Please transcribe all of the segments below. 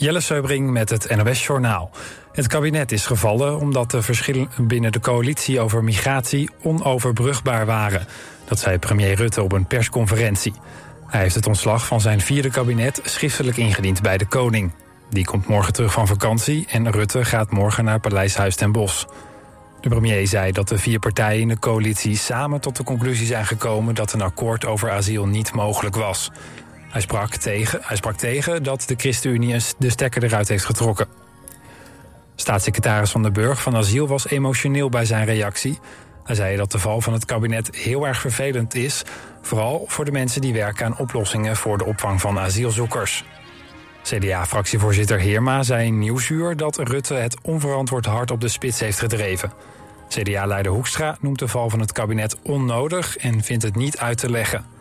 Jelle Seubring met het NOS Journaal. Het kabinet is gevallen omdat de verschillen binnen de coalitie over migratie onoverbrugbaar waren. Dat zei premier Rutte op een persconferentie. Hij heeft het ontslag van zijn vierde kabinet schriftelijk ingediend bij de koning. Die komt morgen terug van vakantie en Rutte gaat morgen naar Paleis Huis ten Bosch. De premier zei dat de vier partijen in de coalitie samen tot de conclusie zijn gekomen dat een akkoord over asiel niet mogelijk was. Hij sprak tegen, hij sprak tegen dat de ChristenUnie de stekker eruit heeft getrokken. Staatssecretaris Van den Burg van Asiel was emotioneel bij zijn reactie. Hij zei dat de val van het kabinet heel erg vervelend is, vooral voor de mensen die werken aan oplossingen voor de opvang van asielzoekers. CDA-fractievoorzitter Heerma zei in Nieuwsuur dat Rutte het onverantwoord hard op de spits heeft gedreven. CDA-leider Hoekstra noemt de val van het kabinet onnodig en vindt het niet uit te leggen.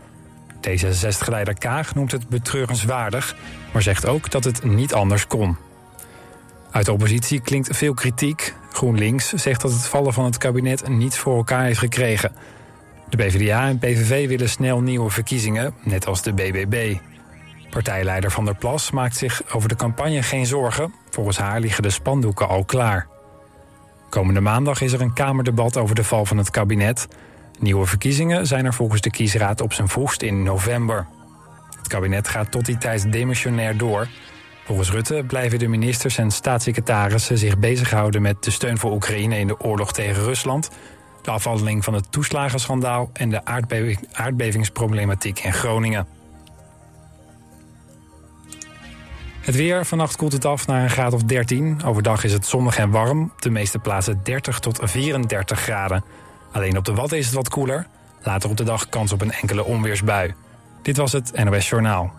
D66-leider Kaag noemt het betreurenswaardig, maar zegt ook dat het niet anders kon. Uit de oppositie klinkt veel kritiek. GroenLinks zegt dat het vallen van het kabinet niet voor elkaar heeft gekregen. De PvdA en PVV willen snel nieuwe verkiezingen, net als de BBB. Partijleider Van der Plas maakt zich over de campagne geen zorgen. Volgens haar liggen de spandoeken al klaar. Komende maandag is er een Kamerdebat over de val van het kabinet. Nieuwe verkiezingen zijn er volgens de kiesraad op zijn vroegst in november. Het kabinet gaat tot die tijd demissionair door. Volgens Rutte blijven de ministers en staatssecretarissen zich bezighouden met de steun voor Oekraïne in de oorlog tegen Rusland, de afhandeling van het toeslagenschandaal en de aardbevingsproblematiek in Groningen. Het weer, vannacht koelt het af naar een graad of 13. Overdag is het zonnig en warm. De meeste plaatsen 30 tot 34 graden. Alleen op de Wadden is het wat koeler. Later op de dag kans op een enkele onweersbui. Dit was het NOS Journaal.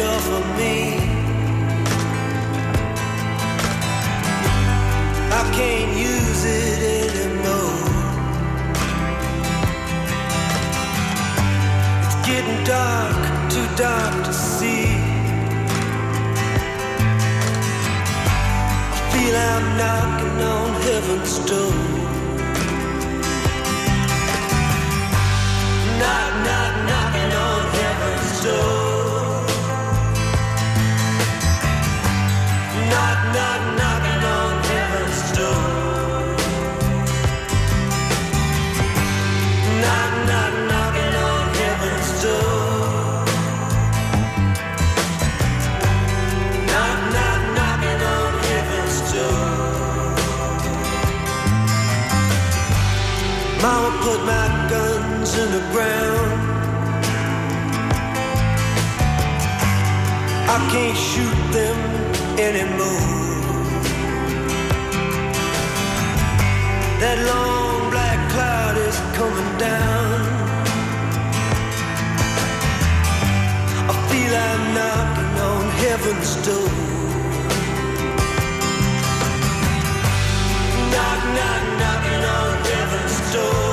Off of me. I can't use it anymore. It's getting dark, too dark to see. I feel I'm knocking on heaven's door. Knock, knock, knocking on heaven's door. Guns in the ground. I can't shoot them anymore. That long black cloud is coming down. I feel I'm knocking on heaven's door. Knock, knock, knocking on heaven's door.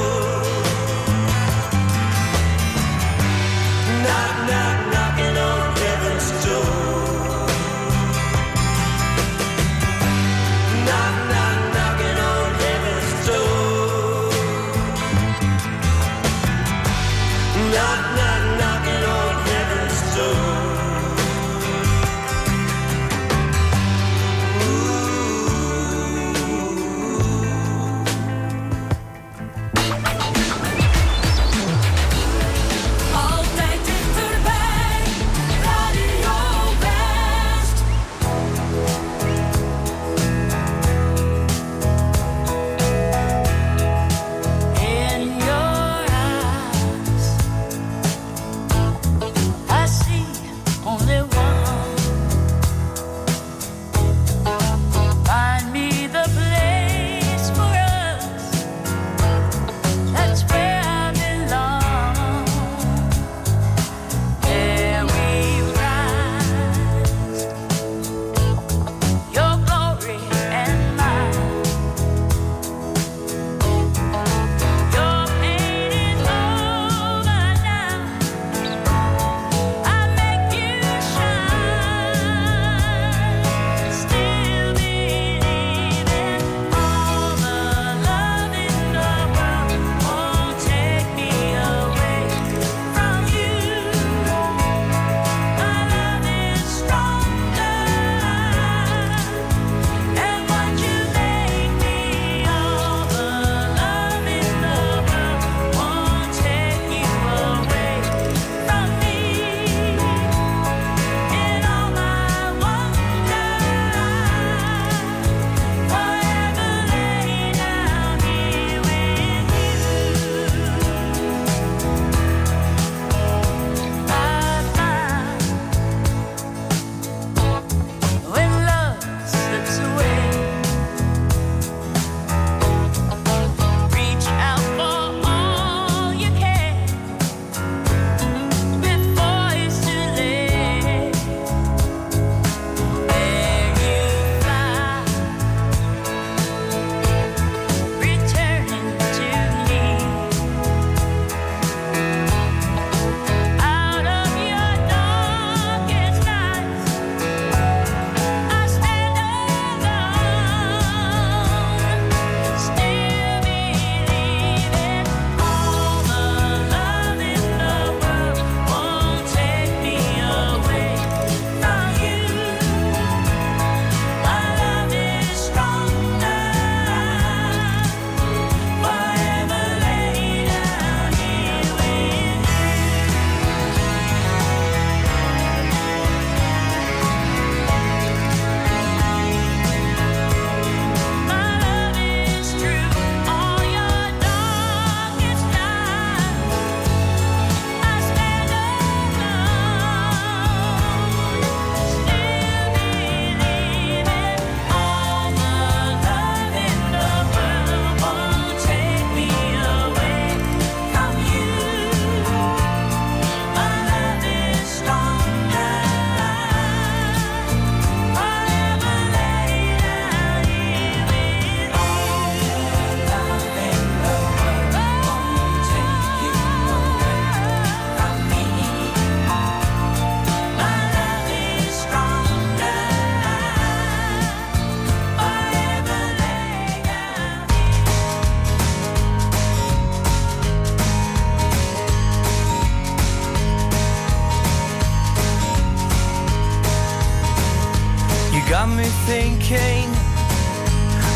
Got me thinking.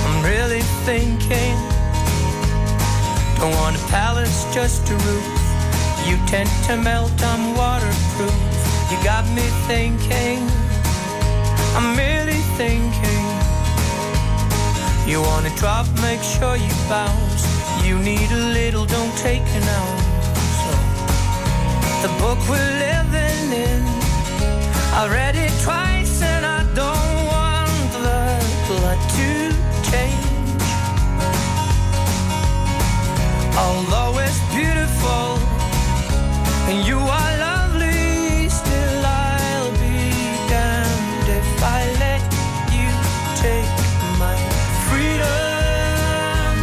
I'm really thinking. Don't want a palace, just a roof. You tend to melt, I'm waterproof. You got me thinking. I'm really thinking. You wanna drop, make sure you bounce. You need a little, don't take an ounce. So, the book we're living in, I read it twice Although it's beautiful and you are lovely, still I'll be damned if I let you take my freedom.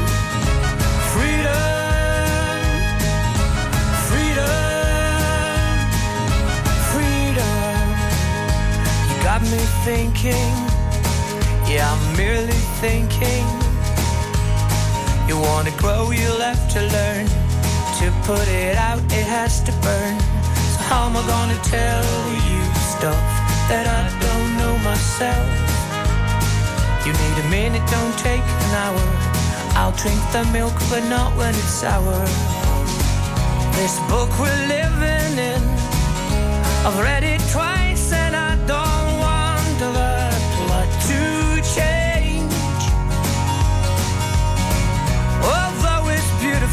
Freedom. Freedom. Freedom. You got me thinking. Yeah, I'm merely thinking. You wanna grow, you'll have to learn. To put it out, it has to burn. So how am I gonna tell you stuff that I don't know myself? You need a minute, don't take an hour. I'll drink the milk, but not when it's sour. This book we're living in, I've read it twice and I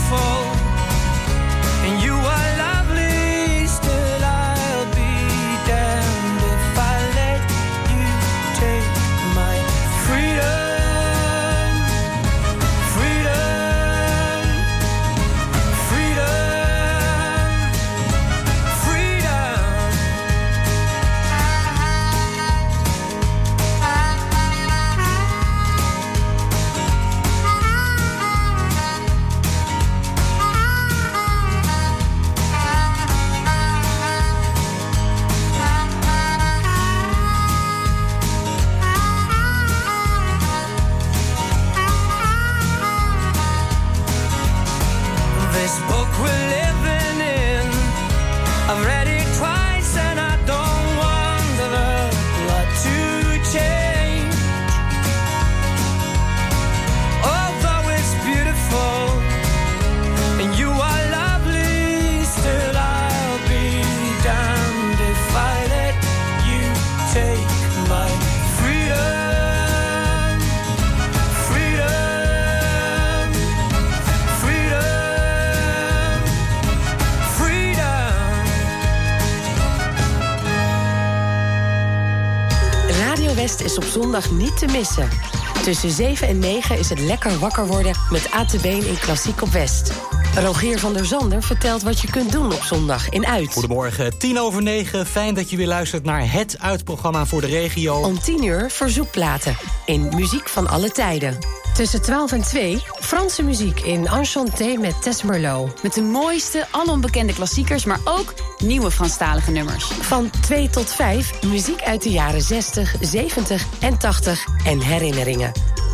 beautiful zondag niet te missen. Tussen 7 en 9 is het lekker wakker worden met ATB in Klassiek op West. Rogier van der Zander vertelt wat je kunt doen op zondag in Uit. Goedemorgen, tien over negen. Fijn dat je weer luistert naar het uitprogramma voor de regio. Om 10 uur verzoekplaten in Muziek van alle tijden. Tussen 12 en 2 Franse muziek in Enchanté met Tess Merlot. Met de mooiste, alombekende klassiekers, maar ook nieuwe Franstalige nummers. Van 2 tot 5 muziek uit de jaren 60, 70 en 80 en herinneringen.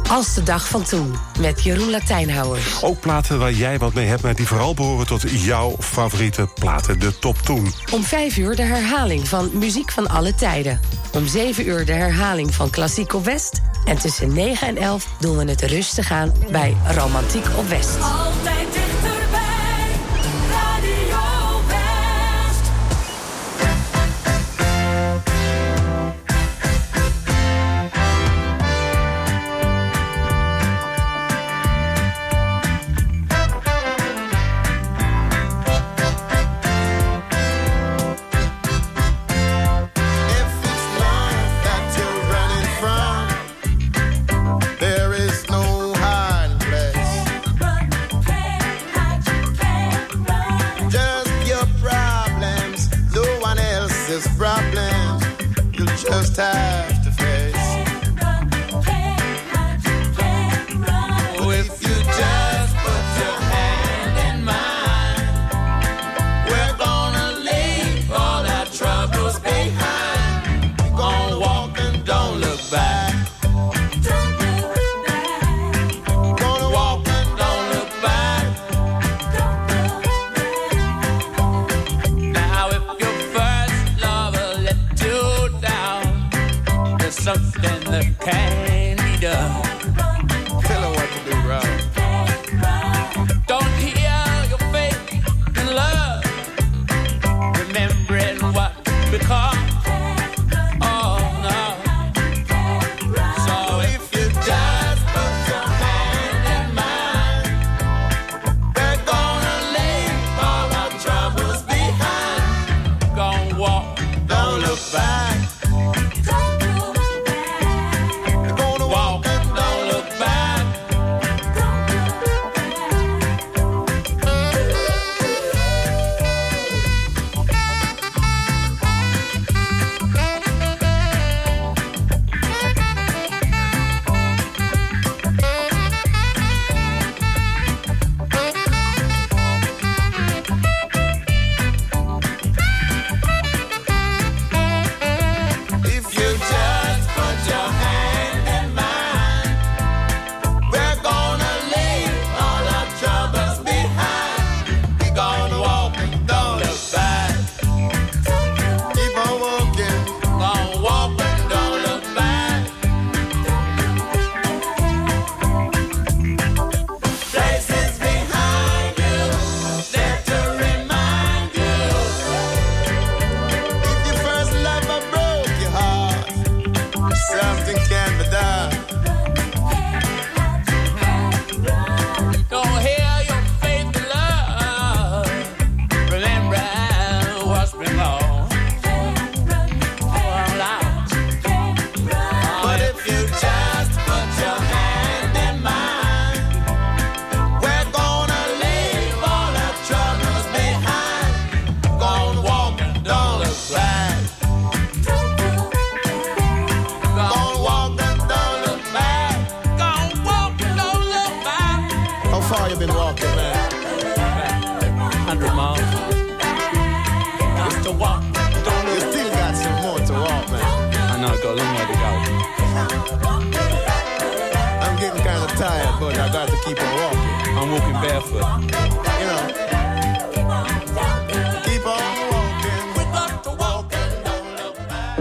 Als de dag van toen met Jeroen Latijnhouwers. Ook platen waar jij wat mee hebt, maar die vooral behoren tot jouw favoriete platen. De top toen. Om 5 uur de herhaling van Muziek van alle tijden. Om 7 uur de herhaling van Klassiek op West. En tussen 9 en 11 doen we het rustig aan bij Romantiek op West. Altijd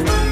look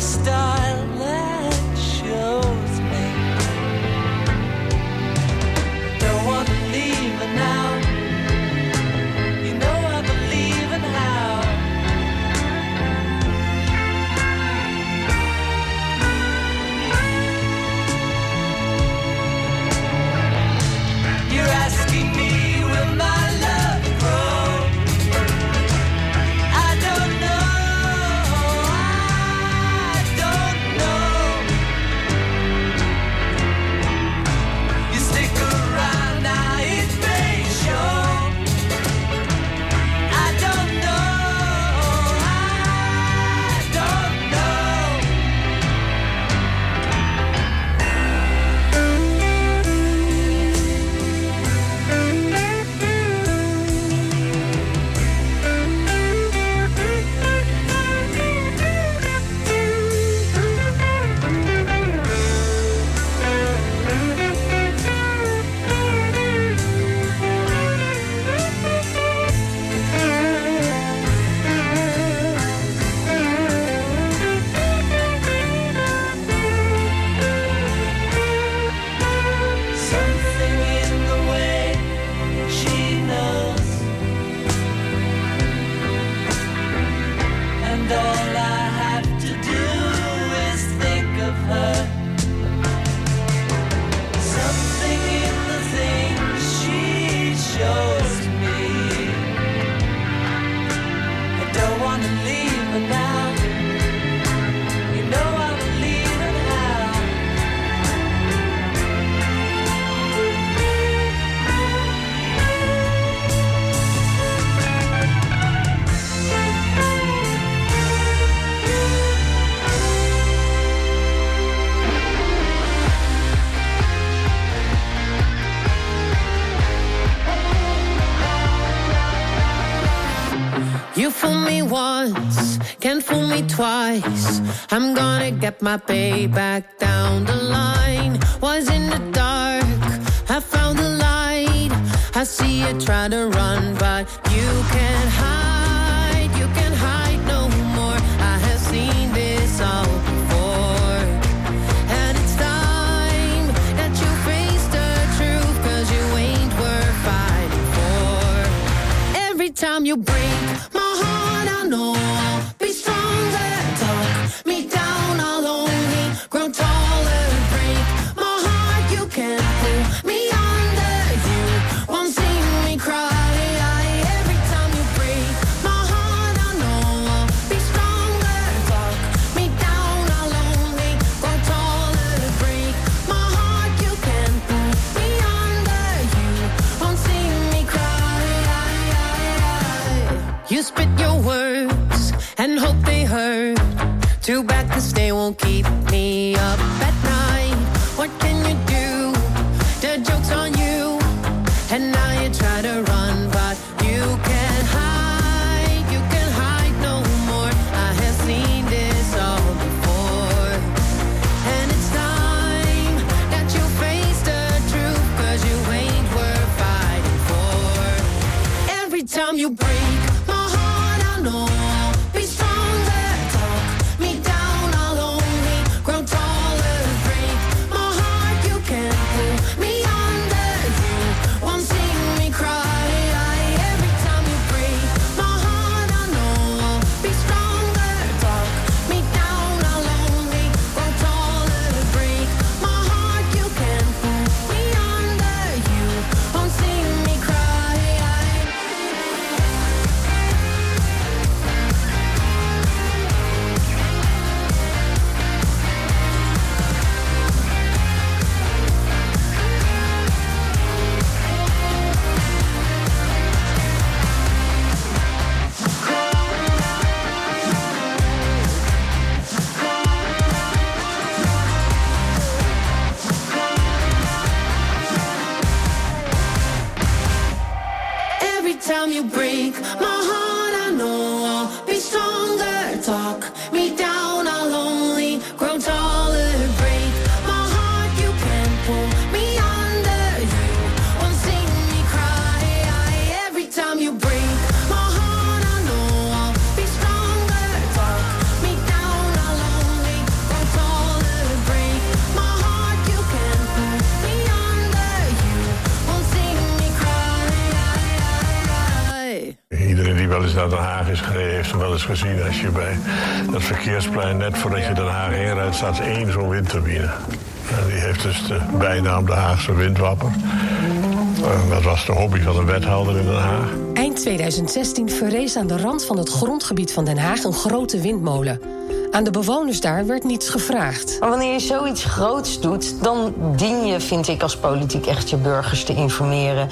style. Twice. I'm gonna get my payback down the line. Was in the dark, I found the light. I see you try to run, but you can't hide. You can't hide no more. I have seen this all before. And it's time that you face the truth, you ain't worth fighting for. Every time you break my heart, I know Inrijdt, staat één zo'n windturbine. Die heeft dus de bijnaam de Haagse windwapper. En dat was de hobby van een wethouder in Den Haag. Eind 2016 verrees aan de rand van het grondgebied van Den Haag een grote windmolen. Aan de bewoners daar werd niets gevraagd. Maar wanneer je zoiets groots doet, dan dien je, vind ik als politiek, echt je burgers te informeren.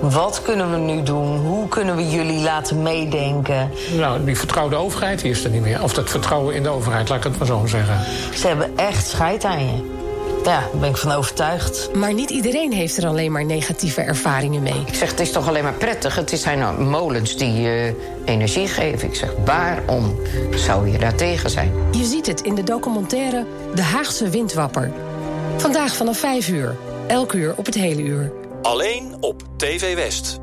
Wat kunnen we nu doen? Hoe kunnen we jullie laten meedenken? Nou, die vertrouwde overheid die is er niet meer. Of dat vertrouwen in de overheid, laat ik het maar zo zeggen. Ze hebben echt scheid aan je. Ja, daar ben ik van overtuigd. Maar niet iedereen heeft er alleen maar negatieve ervaringen mee. Ik zeg, het is toch alleen maar prettig. Het zijn nou molens die eh, energie geven. Ik zeg, waarom zou je daar tegen zijn? Je ziet het in de documentaire De Haagse Windwapper. Vandaag vanaf 5 uur. Elk uur op het hele uur. Alleen op TV West.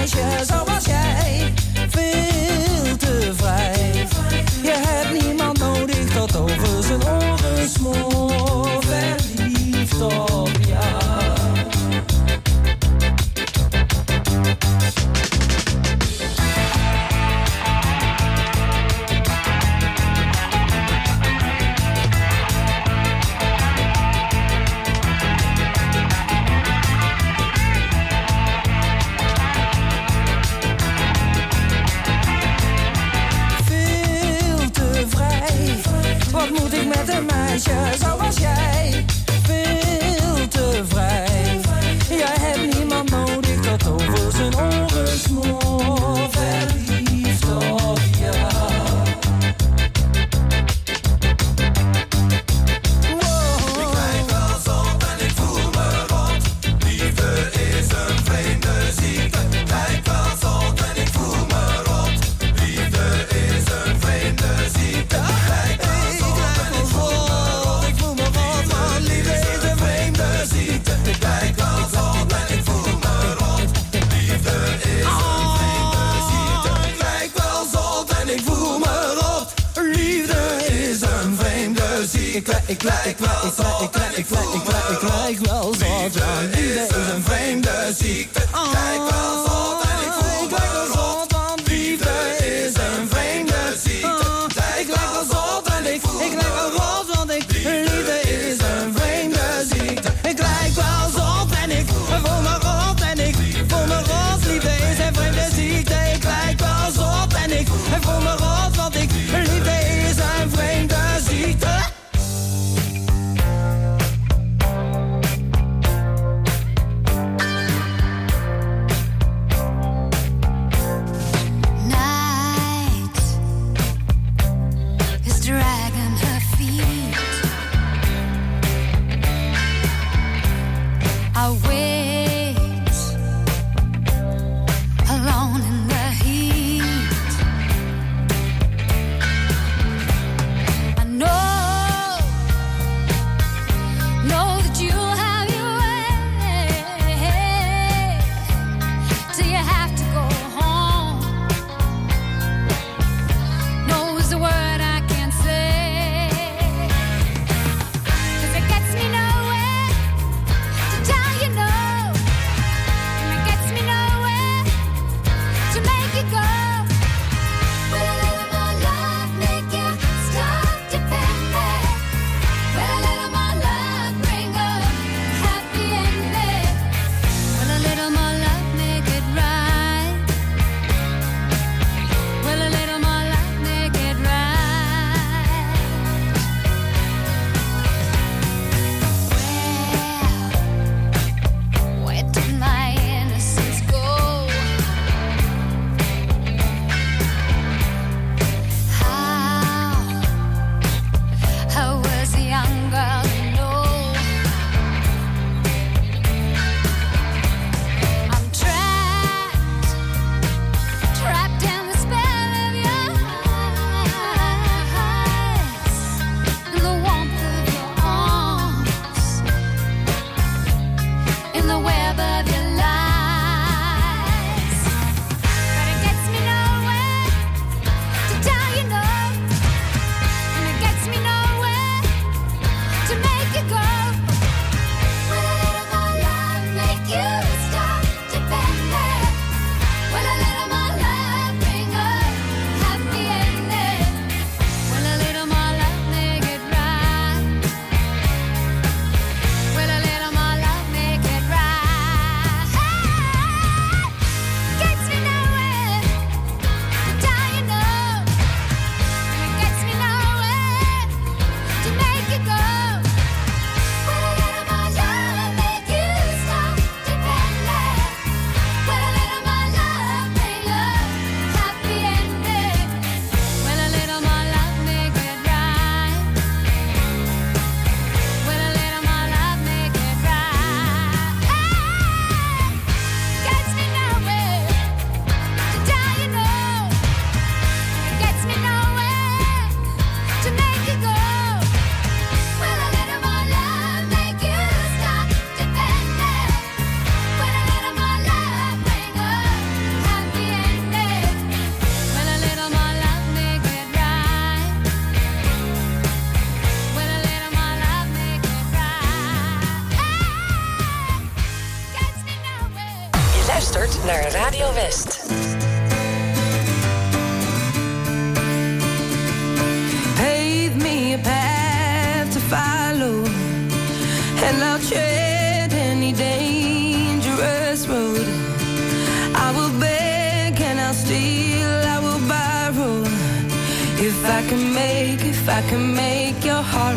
meisje zoals jij veel te vrij. Je hebt niemand nodig dat over zijn oren smoor. Verliefd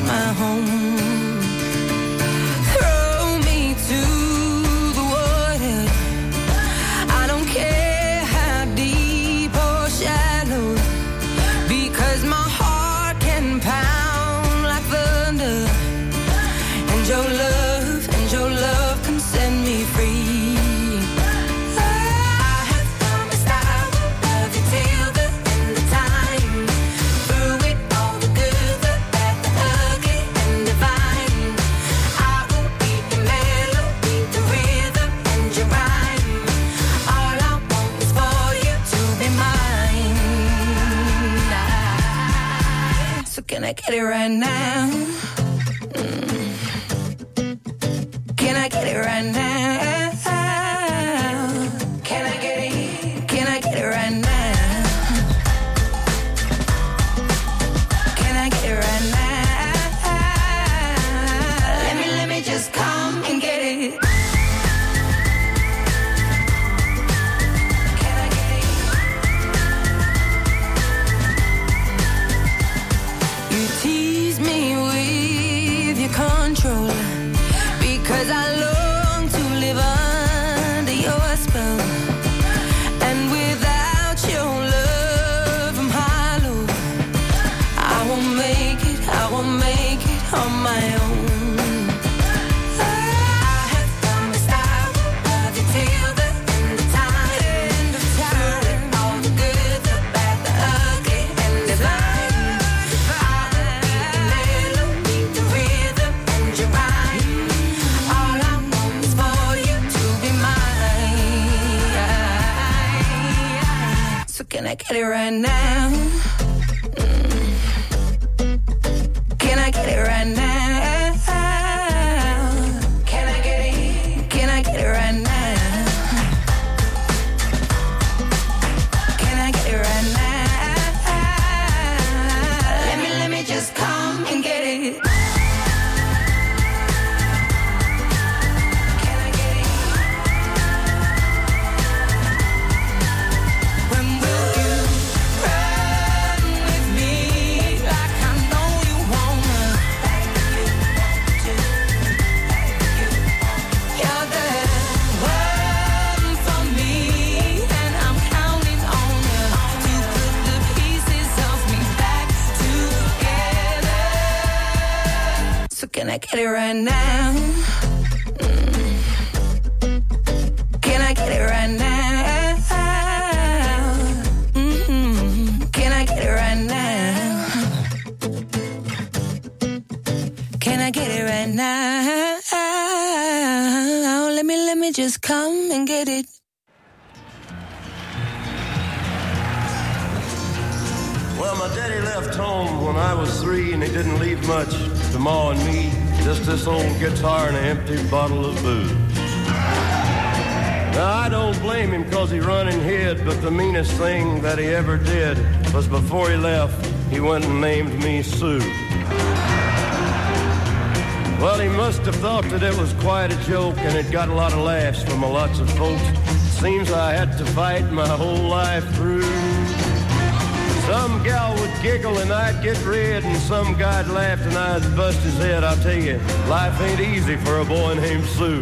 my home. Right now? Can I get it right now? Mm. Can I get it right now? Get it right now? Mm. Can I get it right now? Mhm. Can I get it right now? Can I get it right now? Let me, let me just come and get it. Well, my daddy left home when I was three, and he didn't leave much to Ma and me. Just this old guitar and an empty bottle of booze. Now, I don't blame him because he run and hid, but the meanest thing that he ever did was before he left, he went and named me Sue. Well, he must have thought that it was quite a joke, and it got a lot of laughs from a lots of folks. Seems I had to fight my whole life through. Some gal would giggle and I'd get red, and some guy'd laugh and I'd bust his head. I'll tell you, life ain't easy for a boy named Sue.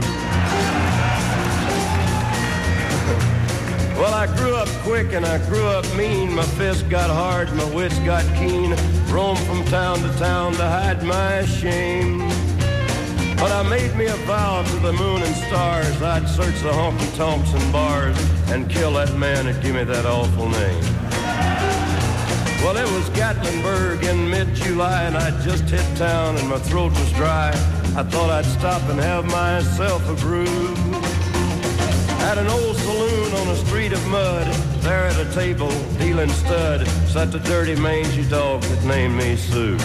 Well, I grew up quick and I grew up mean. My fists got hard, my wits got keen. Roamed from town to town to hide my shame. But I made me a vow to the moon and stars I'd search the honky tonks and bars and kill that man that gave me that awful name. Well, it was Gatlinburg in mid-July and I'd just hit town and my throat was dry. I thought I'd stop and have myself a brew. At an old saloon on a street of mud, there at a table, dealing stud, sat the dirty mangy dog that named me Sue.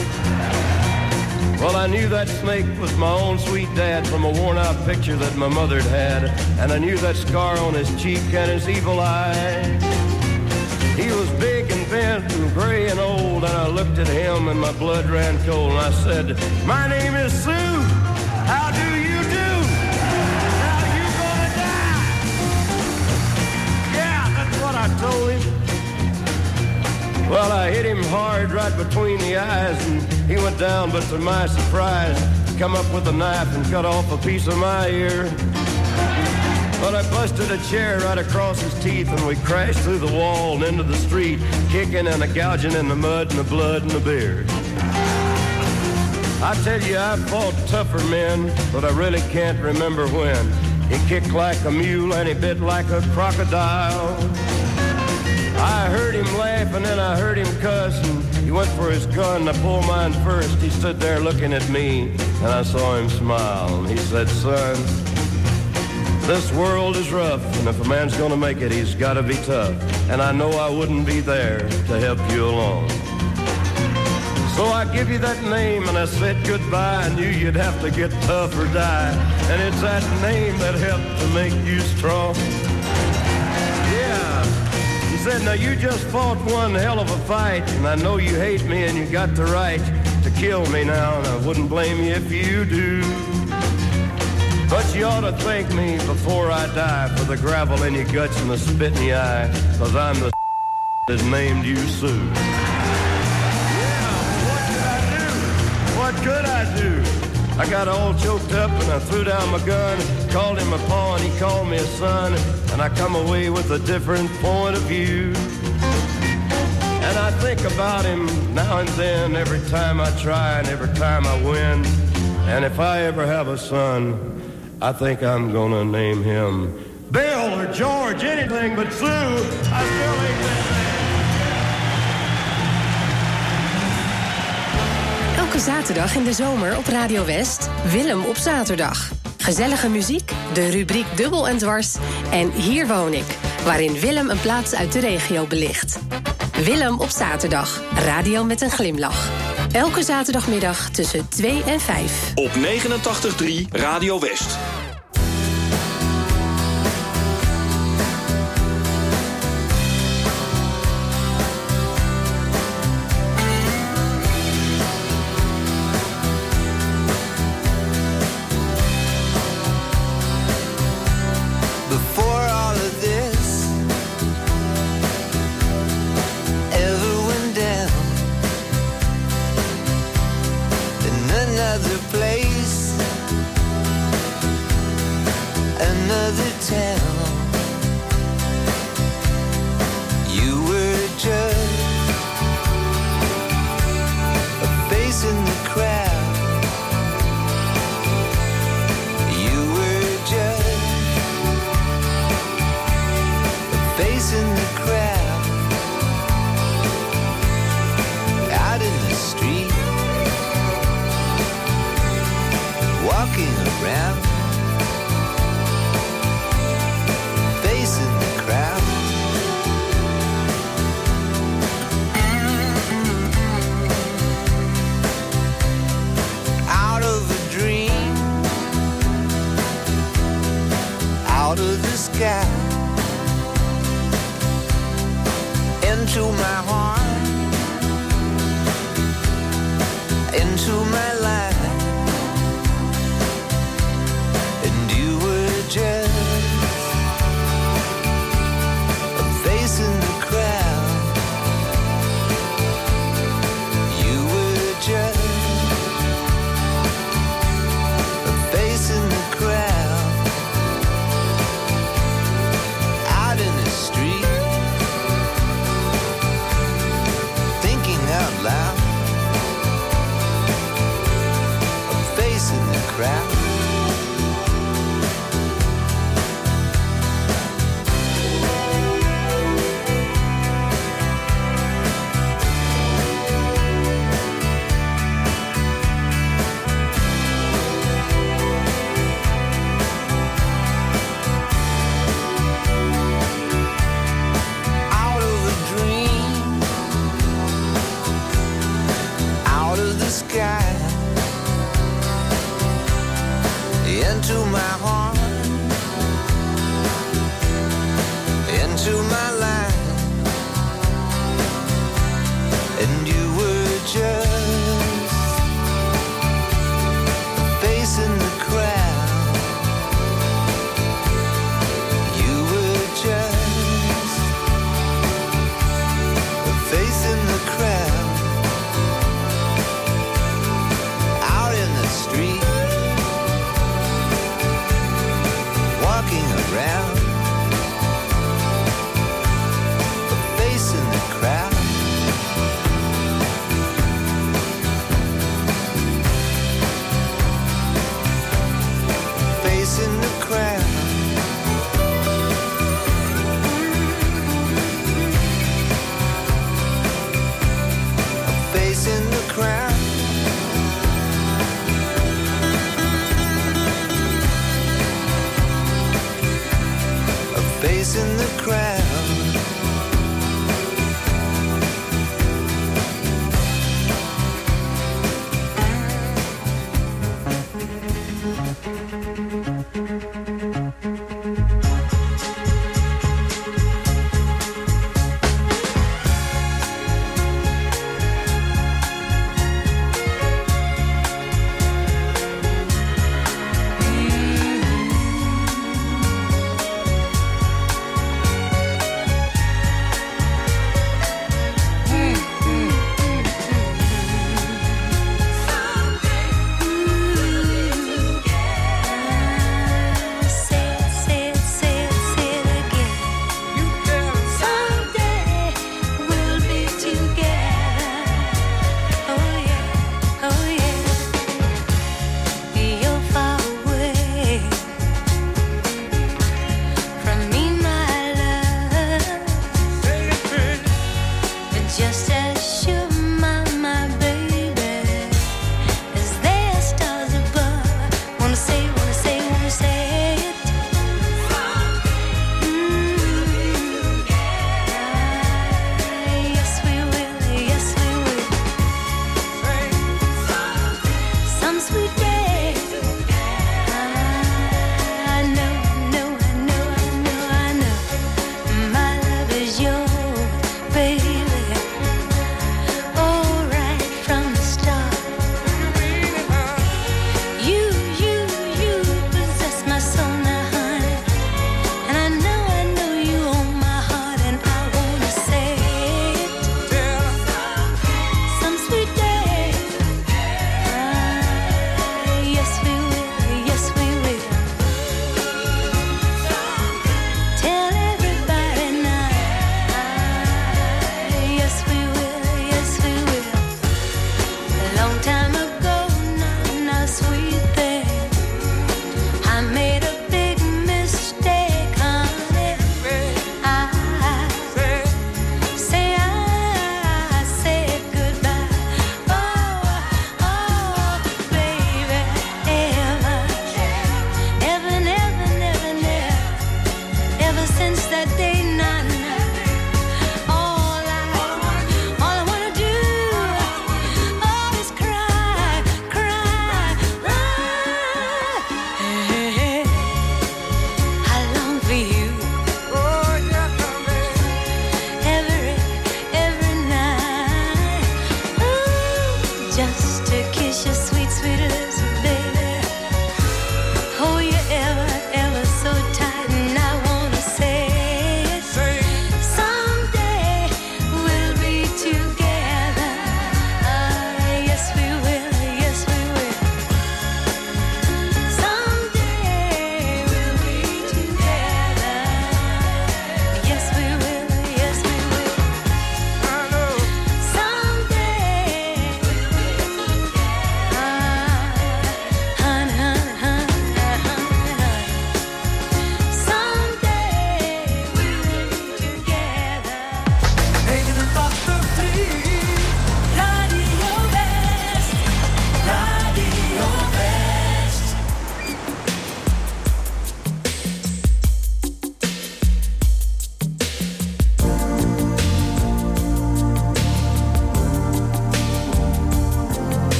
Well, I knew that snake was my own sweet dad from a worn out picture that my mother'd had. And I knew that scar on his cheek and his evil eye. He was big and bent and gray and old, and I looked at him and my blood ran cold. And I said, My name is Sue. How do you do? Now you gonna die. Yeah, that's what I told him. Well, I hit him hard right between the eyes, and he went down, but to my surprise, come up with a knife and cut off a piece of my ear. But I busted a chair right across his teeth, and we crashed through the wall and into the street, kicking and a gouging in the mud and the blood and the beard. I tell you, I fought tougher men, but I really can't remember when. He kicked like a mule and he bit like a crocodile. I heard him laugh and then I heard him cuss and he went for his gun. I pulled mine first. He stood there looking at me and I saw him smile. He said, son, this world is rough and if a man's gonna make it, he's gotta be tough. And I know I wouldn't be there to help you along. So I give you that name and I said goodbye. I knew you'd have to get tough or die. And it's that name that helped to make you strong. Yeah. He said, now you just fought one hell of a fight. And I know you hate me and you got the right to kill me now. And I wouldn't blame you if you do. But you ought to thank me before I die for the gravel in your guts and the spit in your eye. Cause I'm the that named you Sue. Yeah, what I do? What could I do? I got all choked up and I threw down my gun, called him a paw and he called me a son, and I come away with a different point of view. And I think about him now and then, every time I try and every time I win. And if I ever have a son, I think I'm gonna name him Bill or George, anything but Sue. I still ain't that Elke zaterdag in de zomer op Radio West, Willem op zaterdag. Gezellige muziek, de rubriek Dubbel en Dwars en Hier woon ik, waarin Willem een plaats uit de regio belicht. Willem op zaterdag, radio met een glimlach. Elke zaterdagmiddag tussen 2 en 5. Op 89.3 Radio West. Another place, another into my heart, into my life, and you were just